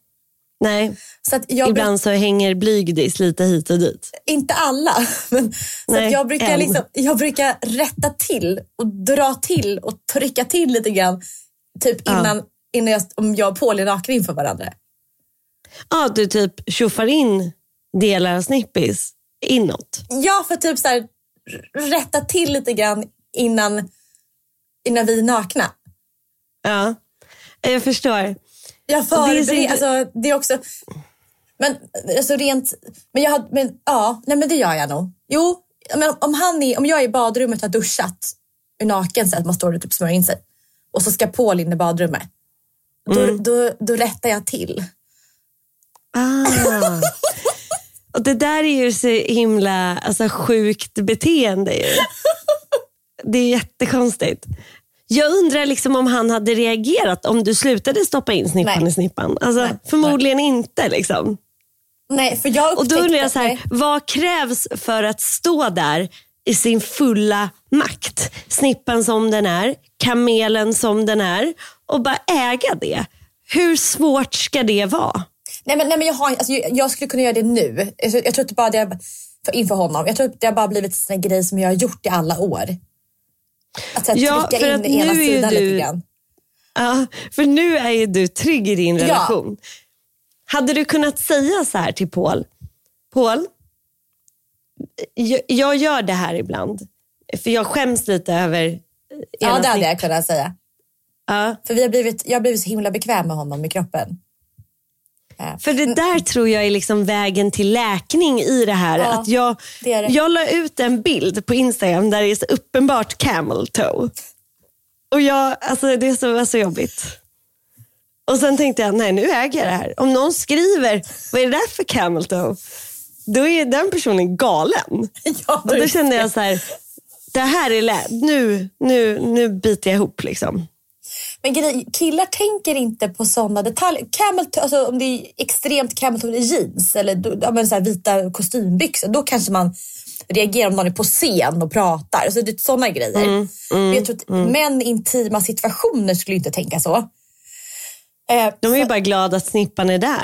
Nej, Så att jag ibland så hänger blygdis lite hit och dit. inte alla, [LAUGHS] men så Nej, jag, brukar liksom, jag brukar rätta till och dra till och trycka till lite grann. Typ Ja. innan, innan jag, om jag och Paul är nakna inför varandra. Ja, du typ tjoffar in delar av snippis inåt. Ja, för typ så här, rätta till lite grann innan, innan vi är nakna. Ja, jag förstår. Jag Och det är förbereder, alltså det är också... Men alltså rent... Men jag har, men ja, nej men det gör jag nog. Jo, men om, han är, om jag är i badrummet och har duschat, är naken så att man står och typ smörjer in sig och så ska Paul in i badrummet. Då, Mm. då, då rättar jag till. Ah. [LAUGHS] Och det där är ju så himla alltså, sjukt beteende. Ju. [LAUGHS] Det är jättekonstigt. Jag undrar liksom om han hade reagerat om du slutade stoppa in snippan Nej. i snippan. Alltså, Nej. Förmodligen inte. Liksom. Nej, för jag Och då undrar jag så här, nej. vad krävs för att stå där i sin fulla makt? Snippan som den är, kamelen som den är och bara äga det. Hur svårt ska det vara? Nej men, nej, men jag, har, alltså, jag, jag skulle kunna göra det nu. Jag, jag tror att det bara det för, inför honom. Jag tror att det har bara blivit en grej som jag har gjort i alla år. Att här, Ja, trycka för in att ena nu är ju sidan du- lite grann. Ja, för nu är ju du trygg i din Ja. relation. Hade du kunnat säga så här till Paul? Paul, jag, jag gör det här ibland. För jag skäms lite över Ja, det hade jag kunnat säga. Ja. För vi har blivit, jag har blivit så himla bekväm med honom i kroppen. Eh, För det där tror jag är liksom vägen till läkning i det här. Ja, att jag, det det. jag la ut en bild på Instagram där det är så uppenbart camel toe. Och jag, alltså det är så, var så jobbigt. Och sen tänkte jag, nej nu äger jag det här. Om någon skriver, vad är det där för camel toe? Då är den personen galen. [LAUGHS] Ja, Och då kände jag så här, det här är lä- nu, nu, nu biter jag ihop liksom. Men killar tänker inte på sådana detaljer. Camel, alltså, om det är extremt camel jeans eller ja, men så vita kostymbyxor, då kanske man reagerar om någon är på scen och pratar. Alltså, det är sådana grejer. Men jag tror att män i intima situationer skulle inte tänka så. Eh, De är ju bara glada att snippan är där.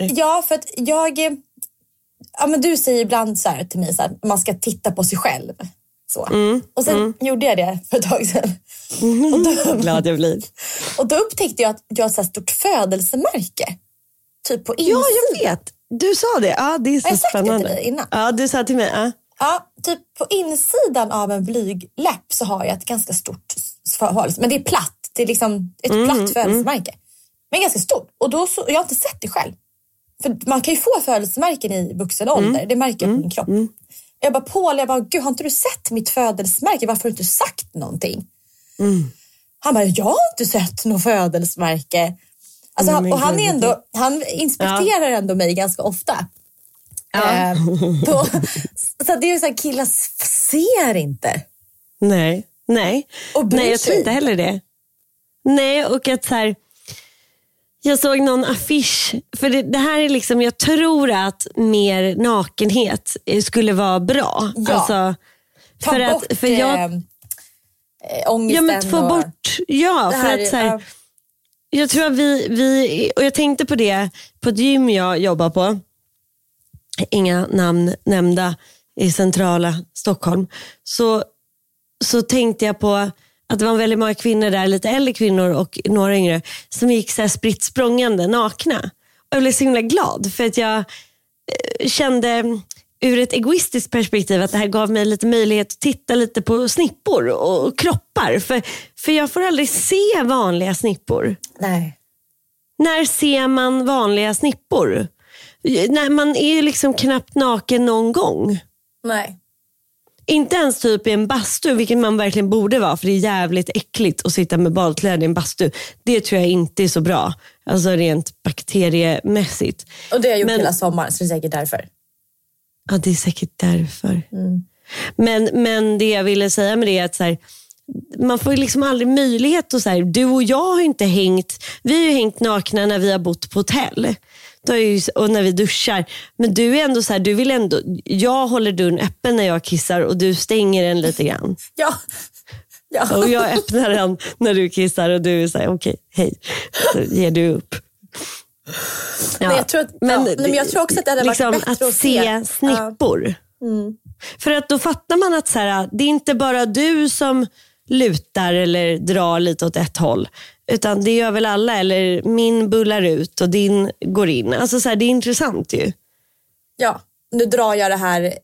Ja, för att jag... eh, Ja, men du säger ibland så här till mig här, man ska titta på sig själv. Så. och sen gjorde jag det för ett tag sedan. Och, då, Glad jag blir. och då upptäckte jag att jag har ett så stort födelsemärke. Typ på Ja, insidan. jag vet. Du sa det. Ja, det är så Har jag sagt det till spännande. dig innan? Ja, du sa till mig. Ja. Ja, typ på insidan av en blygläpp så har jag ett ganska stort födelse. Men det är platt. Det är liksom ett platt födelsemärke. Men ganska stort. Och då så, jag har inte sett det själv. För man kan ju få födelsemärken i vuxen ålder. Det märker jag på min kropp. Jag bara, Paul, jag bara, gud har inte du sett mitt födelsemärke? Varför har du inte sagt någonting? Han bara, jag har inte sett något födelsemärke. Alltså, han, och han, är ändå, han inspekterar ändå mig ganska ofta. Eh, då, [LAUGHS] så det är ju så här, killar ser inte. Nej, nej. Och nej, jag tror inte heller det. Nej, och att så här, jag såg någon affisch, för det, det här är liksom, jag tror att mer nakenhet eh, skulle vara bra. Ja. Alltså, Ta för bort att, för jag, eh, ångesten. Ja men få och, bort, ja det för att så här, är- jag tror att vi, vi, och jag tänkte på det på ett gym jag jobbar på, inga namn nämnda i centrala Stockholm, så, så tänkte jag på att det var väldigt många kvinnor där, lite äldre kvinnor och några yngre, som gick så här spritt språngande nakna. Och jag blev så himla glad för att jag eh, kände ur ett egoistiskt perspektiv att det här gav mig lite möjlighet att titta lite på snippor och, och kroppar. För, för jag får aldrig se vanliga snippor. Nej. När ser man vanliga snippor? När man är ju liksom knappt naken någon gång. Nej. Inte ens typ i en bastu, vilket man verkligen borde vara, för det är jävligt äckligt att sitta med badkläder i en bastu. Det tror jag inte är så bra, alltså rent bakteriemässigt. Och det har jag gjort Men- hela sommaren så det är säkert därför. Ja, det är säkert därför. Men, men det jag ville säga med det är att så här, man får liksom aldrig möjlighet att, så här, du och jag har inte hängt, vi har ju hängt nakna när vi har bott på hotell. Ju, och när vi duschar. Men du är ändå så här, du vill ändå, jag håller dörren öppen när jag kissar och du stänger den lite grann. [LAUGHS] Ja. ja. Och jag öppnar den när du kissar och du är så här, okej, hej. Så ger du upp. Ja, Men jag tror att- ja, nej, men jag tror också att det hade varit liksom bättre att att se. se snippor. Mm. För att då fattar man att så här, det är inte bara du som lutar eller drar lite åt ett håll. Utan det gör väl alla. Eller min bullar ut och din går in. Alltså så här, det är intressant ju. ja. Nu drar jag det här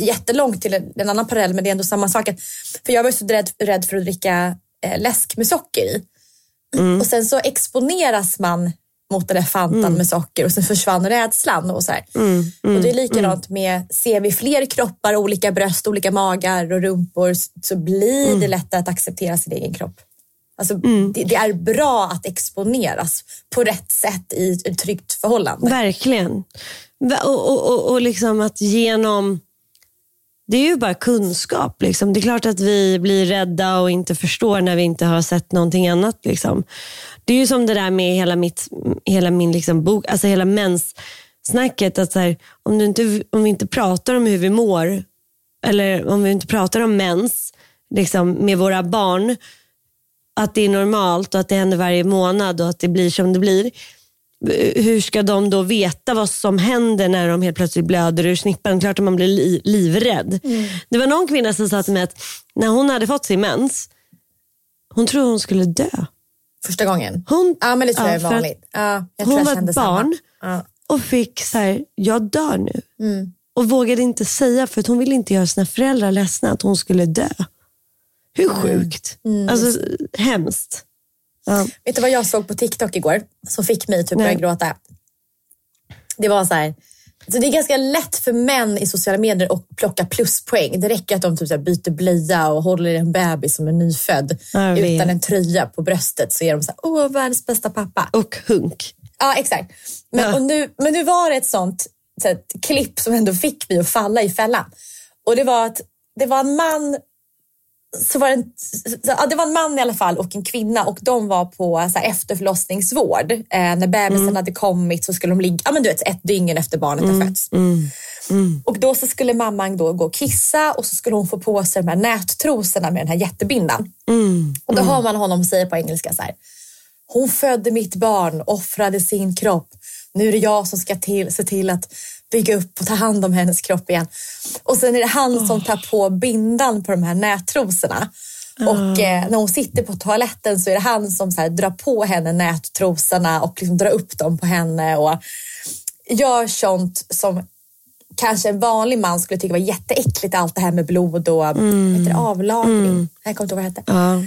jättelångt till en, annan parallell men det är ändå samma sak. För jag var så rädd, rädd för att dricka eh, läsk med socker i. Och sen så exponeras man mot den där fantan med socker och sen försvann rädslan. Och, så här. och det är likadant med, ser vi fler kroppar, olika bröst, olika magar och rumpor så blir det lättare att acceptera sin egen kropp. Alltså, det, det är bra att exponeras på rätt sätt i ett tryggt förhållande. Verkligen. Och, och, och, och liksom att genom... Det är ju bara kunskap. Liksom. Det är klart att vi blir rädda och inte förstår när vi inte har sett någonting annat. Liksom. Det är ju som det där med hela, mitt, hela min liksom bok, alltså hela menssnacket. Att här, om, du inte, om vi inte pratar om hur vi mår, eller om vi inte pratar om mens liksom, med våra barn, att det är normalt och att det händer varje månad och att det blir som det blir. Hur ska de då veta vad som händer när de helt plötsligt blöder ur snippan? Klart att man blir li- livrädd. Det var någon kvinna som sa till mig att när hon hade fått sin mens, hon trodde hon skulle dö. Första gången? Hon, Ja, men det tror jag är vanligt. Ja, jag hon jag var ett barn. Ja. och fick så här, jag dör nu. Mm. Och vågade inte säga för att hon ville inte göra sina föräldrar ledsna att hon skulle dö. Hur sjukt? Mm. Alltså hemskt. Ja. Vet du vad jag såg på TikTok igår som fick mig typ börja gråta? Det var så här. Så det är ganska lätt för män i sociala medier att plocka pluspoäng. Det räcker att de typ så här byter blöja och håller i en bebis som är nyfödd utan en tröja på bröstet så är de så här, åh världens bästa pappa. Och hunk. Ja, exakt. Men, Ja. och nu, men nu var det ett sånt så här, ett klipp som ändå fick mig att falla i fällan. Och det var att det var en man så var det, en, så, ja, det var en man i alla fall och en kvinna och de var på så här, efterförlossningsvård. Eh, när bebisen hade kommit så skulle de ligga ja, men du vet, ett dygn efter barnet har fötts. Och då så skulle mamman då gå och kissa och så skulle hon få på sig de här nättrosorna med den här jättebindan. Och då hör man honom säga på engelska så här. Hon födde mitt barn, offrade sin kropp. Nu är det jag som ska till, se till att bygga upp och ta hand om hennes kropp igen. Och sen är det han som tar på bindan på de här nättrosorna. Och eh, när hon sitter på toaletten så är det han som så här, drar på henne nättrosorna och liksom drar upp dem på henne och gör sånt som kanske en vanlig man skulle tycka var jätteäckligt. Allt det här med blod och mm. heter det, avlagring. Jag kommer inte ihåg vad det hette.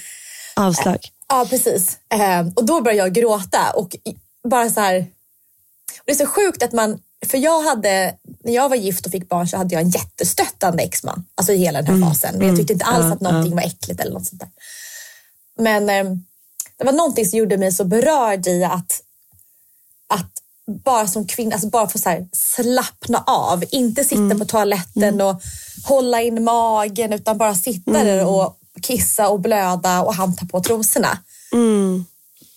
Ja. Avslag. Ja, precis. Eh, och då började jag gråta och bara så här. Det är så sjukt att man, för jag hade, när jag var gift och fick barn så hade jag en jättestöttande exman. Alltså i hela den här fasen. Men jag tyckte inte alls att någonting var äckligt eller något sånt där. Men eh, det var någonting som gjorde mig så berörd i att, att bara som kvinna, alltså bara få så slappna av. Inte sitta på toaletten och hålla in magen utan bara sitta där och kissa och blöda och han tar på trosorna.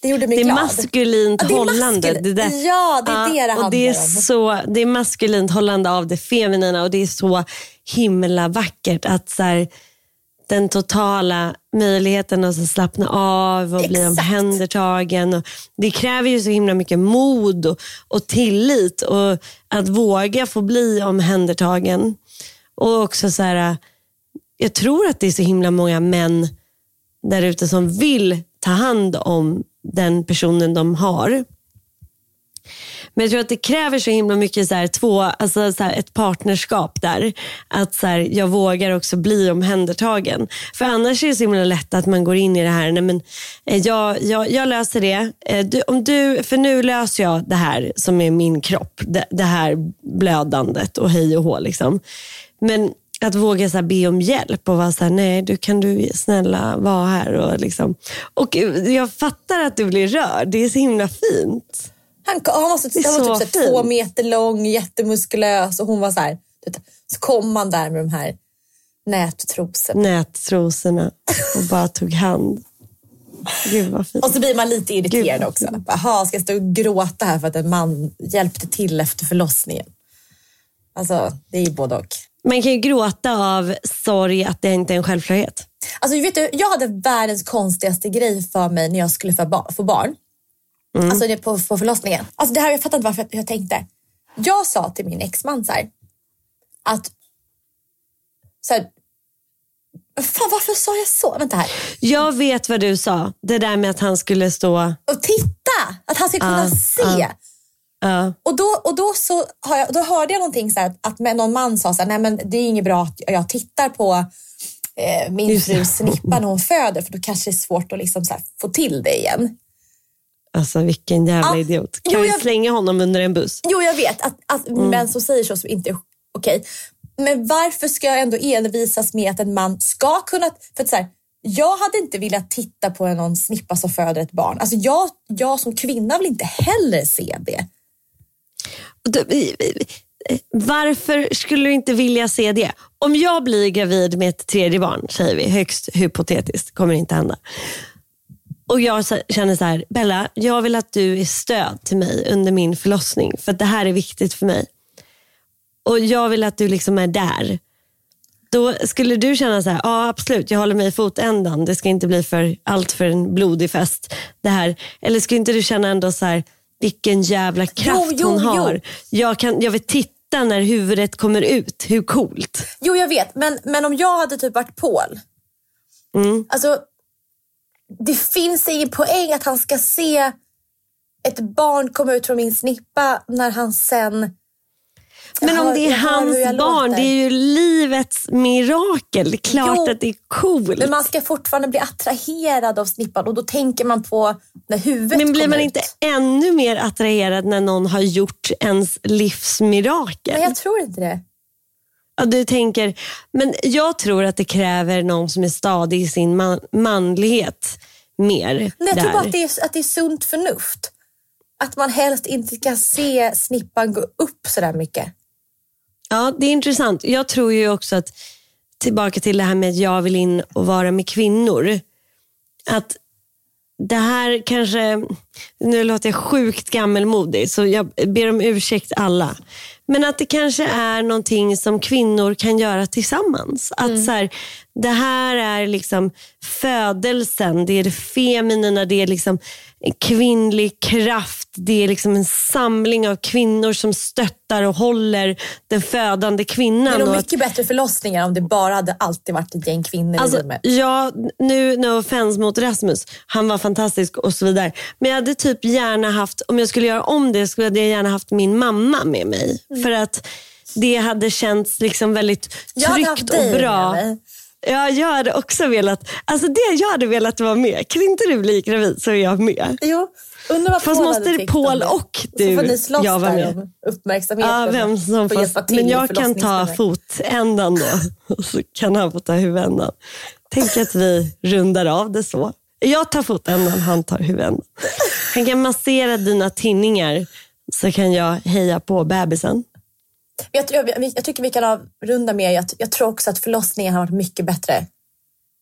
Det gjorde mig Det är glad. maskulint Ja, det är hållande. maskulin- Det där. Ja, det är det det och det är, handlar om. så, det är maskulint hållande av det feminina och det är så himla vackert att så här, den totala möjligheten att slappna av och bli Exakt. omhändertagen. Och det kräver ju så himla mycket mod och, och tillit och att våga få bli omhändertagen. Och också så här, jag tror att det är så himla många män där ute som vill ta hand om den personen de har. Men jag tror att det kräver så himla mycket så här, två, alltså så här, ett partnerskap där. Att så här, jag vågar också bli omhändertagen. För annars är det så himla lätt att man går in i det här, nej men, eh, jag, jag, jag löser det. Eh, du, om du, för nu löser jag det här som är min kropp. Det, det här blödandet och hej och hå. Liksom. Men att våga så här, be om hjälp och vara så här, nej du kan du snälla vara här. Och, liksom. och eh, jag fattar att du blir rörd, det är så himla fint. Han, han var, så, Det han var typ så här, två meter lång, jättemuskulös och hon var så här. Så kom han där med de här nättrosorna. nättrosorna och bara tog hand. Gud vad fint. Och så blir man lite irriterad Gud, också. Jaha, ska jag stå och gråta här för att en man hjälpte till efter förlossningen? Alltså, det är ju både och. Man kan ju gråta av sorg att det inte är en självklarhet. Alltså, vet du, jag hade världens konstigaste grej för mig när jag skulle få, ba- få barn. Alltså det på, på förlossningen. Alltså, det här, jag fattar inte varför jag, tänkte. Jag sa till min exman så här, att så här, Fan, varför sa jag så? Vänta här. Jag vet vad du sa. Det där med att han skulle stå... Och titta! Att han ska kunna se. Och, då, och då, så jag, då hörde jag någonting så här, att någon man sa så här, nej men det är inget bra att jag tittar på eh, min Just frus snippa när hon föder för då kanske det är svårt att liksom här, få till det igen. Alltså vilken jävla Ja. idiot. Kan Jo, vi jag- slänga honom under en buss? Jo, jag vet att, att män som säger så som inte är okej. Men varför ska jag ändå envisas med att en man ska kunna... För att så här, jag hade inte velat titta på någon snippa som föder ett barn. Alltså jag, jag som kvinna vill inte heller se det. Varför skulle du inte vilja se det? Om jag blir gravid med ett tredje barn, säger vi, högst hypotetiskt, kommer inte hända. Och jag känner så här, Bella, jag vill att du är stöd till mig under min förlossning. För att det här är viktigt för mig. Och jag vill att du liksom är där. Då skulle du känna så här, ja absolut, jag håller mig i fotändan. Det ska inte bli för allt för en blodig fest. Det här. Eller skulle inte du känna ändå så här, vilken jävla kraft Jo, jo, hon har. jo. Jag, kan, jag vill titta när huvudet kommer ut. Hur coolt? Jo, jag vet. Men, men om jag hade typ varit Paul. Mm. Alltså, det finns ingen poäng att han ska se ett barn komma ut från min snippa när han sen... Men Jag om det är hans barn, det är ju livets mirakel. Det är klart Jo, att det är coolt. Men man ska fortfarande bli attraherad av snippan och då tänker man på när huvudet Men blir man ut. inte ännu mer attraherad när någon har gjort ens livsmirakel? Nej, jag tror inte det. Ja, du tänker, men jag tror att det kräver någon som är stadig i sin man, manlighet mer. Nej, jag där. tror bara att det, är, att det är sunt förnuft. Att man helst inte ska se snippan gå upp så där mycket. Ja, det är intressant. Jag tror ju också att, tillbaka till det här med att jag vill in och vara med kvinnor. Att det här kanske, nu låter jag sjukt gammelmodig så jag ber om ursäkt alla. Men att det kanske är någonting som kvinnor kan göra tillsammans. Att så här, det här är liksom födelsen, det är det feminina, det är liksom kvinnlig kraft. Det är liksom en samling av kvinnor som stöttar och håller den födande Det kvinnan. är nog mycket bättre förlossningar om det bara hade alltid varit ett gäng kvinnor i Alltså, rummet. ja, nu no offense mot Rasmus. Han var fantastisk och så vidare. Men jag hade typ gärna haft, om jag skulle göra om det, skulle jag gärna haft min mamma med mig. Mm. För att det hade känts liksom väldigt tryggt och bra. Ja, jag hade också velat, alltså det jag hade velat vara med. Kan inte du bli gravid så är jag med. Jo, undrar vad Fast Paul måste Paul och Så du får ni slåss jag var där med. uppmärksamheten. Ja, vem som Får till men jag kan ta fotändan då. [LAUGHS] Och så kan han få ta huvudändan. Tänk att vi rundar av det så. Jag tar fotändan, han tar huvudändan. Han kan massera dina tinningar så kan jag heja på bebisen. Jag, jag, jag tycker vi kan avrunda med, jag, jag tror också att förlossningen har varit mycket bättre.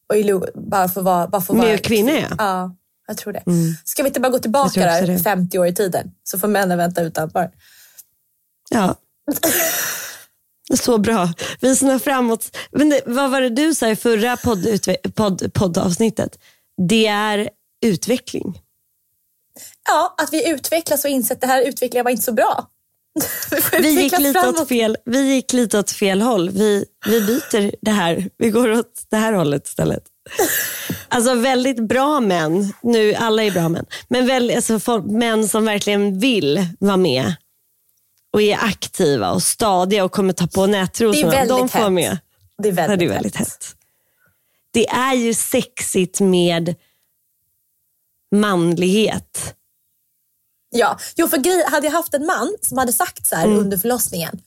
Och i bara för att vara, bara för att vara kvinnor, ja. Mm. Ja, jag tror det. Ska vi inte bara gå tillbaka där det. 50 år i tiden? Så får männen vänta utanför. Ja. Så bra. Vi snör framåt. Men det, vad var det du sa i förra poddutve- podd, poddavsnittet? Det är utveckling. Ja, att vi utvecklas och inser att det här utvecklingen var inte så bra. Vi gick, lite åt fel, vi gick lite åt fel håll. Vi, vi byter det här. Vi går åt det här hållet istället. Alltså väldigt bra män, nu alla är bra män, men väl, alltså, folk, män som verkligen vill vara med och är aktiva och stadiga och kommer ta på Det är nätrosorna. väldigt De får hett. med. Det är väldigt, det är väldigt hett. Det är ju sexigt med manlighet. Ja, jo, för grej, hade jag haft en man som hade sagt så här Mm. under förlossningen.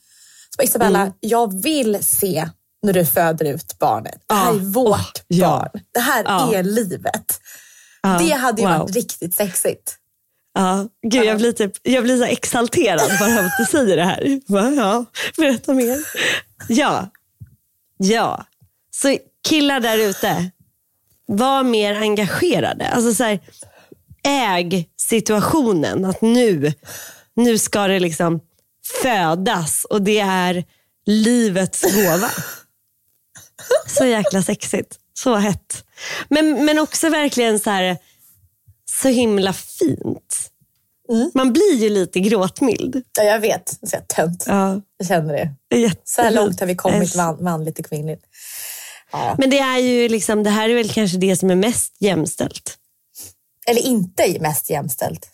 Så Isabella, jag vill se när du föder ut barnet. Det här Ja. är vårt Åh, ja. barn. Det här Ja. är livet. Ja, det hade ju wow. varit riktigt sexigt. Ja, gud, jag blir, typ, jag blir så exalterad bara av att du säger det här. [LAUGHS] Va? Ja, berätta mer. Ja, ja. Så killar där ute, var mer engagerade. Alltså så här, äg situationen. Att nu, nu ska det liksom födas och det är livets gåva. Så jäkla sexigt. Så hett. Men, men också verkligen så här så himla fint. Man blir ju lite gråtmild. Ja, jag vet. Så jag tönt. Ja, Jag känner det. jättefint. Så här långt har vi kommit man, manligt och kvinnligt. Ja. Men det är ju liksom, det här är väl kanske det som är mest jämställt. Eller inte mest jämställt.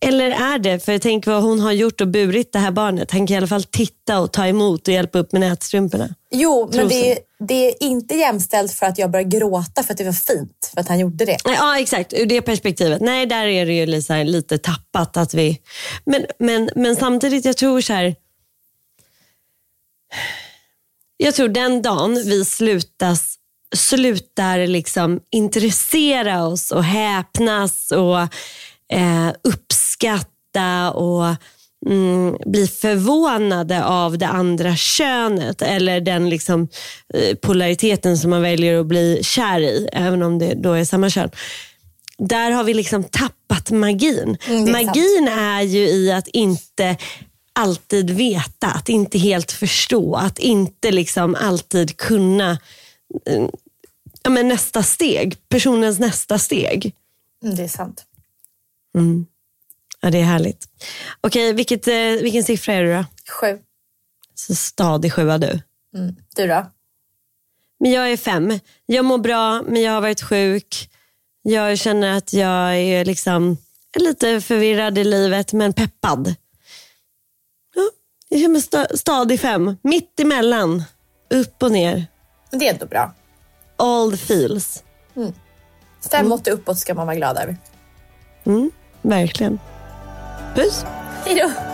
Eller är det? För tänker vad hon har gjort och burit det här barnet. Han kan i alla fall titta och ta emot och hjälpa upp med nätstrumporna. Jo, men det är, det är inte jämställt för att jag började gråta för att det var fint. För att han gjorde det. Ja, exakt. Ur det perspektivet. Nej, där är det ju lite, lite tappat. att vi... Men, men, men samtidigt, jag tror så här... Jag tror den dagen vi slutas, slutar liksom intressera oss och häpnas och eh, uppskatta och mm, bli förvånade av det andra könet eller den liksom, eh, polariteten som man väljer att bli kär i, även om det då är samma kön. Där har vi liksom tappat magin. Mm, är magin är ju i att inte alltid veta, att inte helt förstå, att inte liksom alltid kunna eh, ja, men nästa steg, personens nästa steg. Mm, det är sant. Ja, det är härligt. Okej, vilket, eh, vilken siffra är du då? Sju. Så stadig sjua du. Mm. Du då? Men jag är fem. Jag mår bra, men jag har varit sjuk. Jag känner att jag är liksom lite förvirrad i livet, men peppad. Ja, jag känner mig sta- stadig fem. Mitt emellan. Upp och ner. Det är ändå bra. All the feels. Fem, åtta uppåt ska man vara glad över. Mm, verkligen. Puss. Hej då!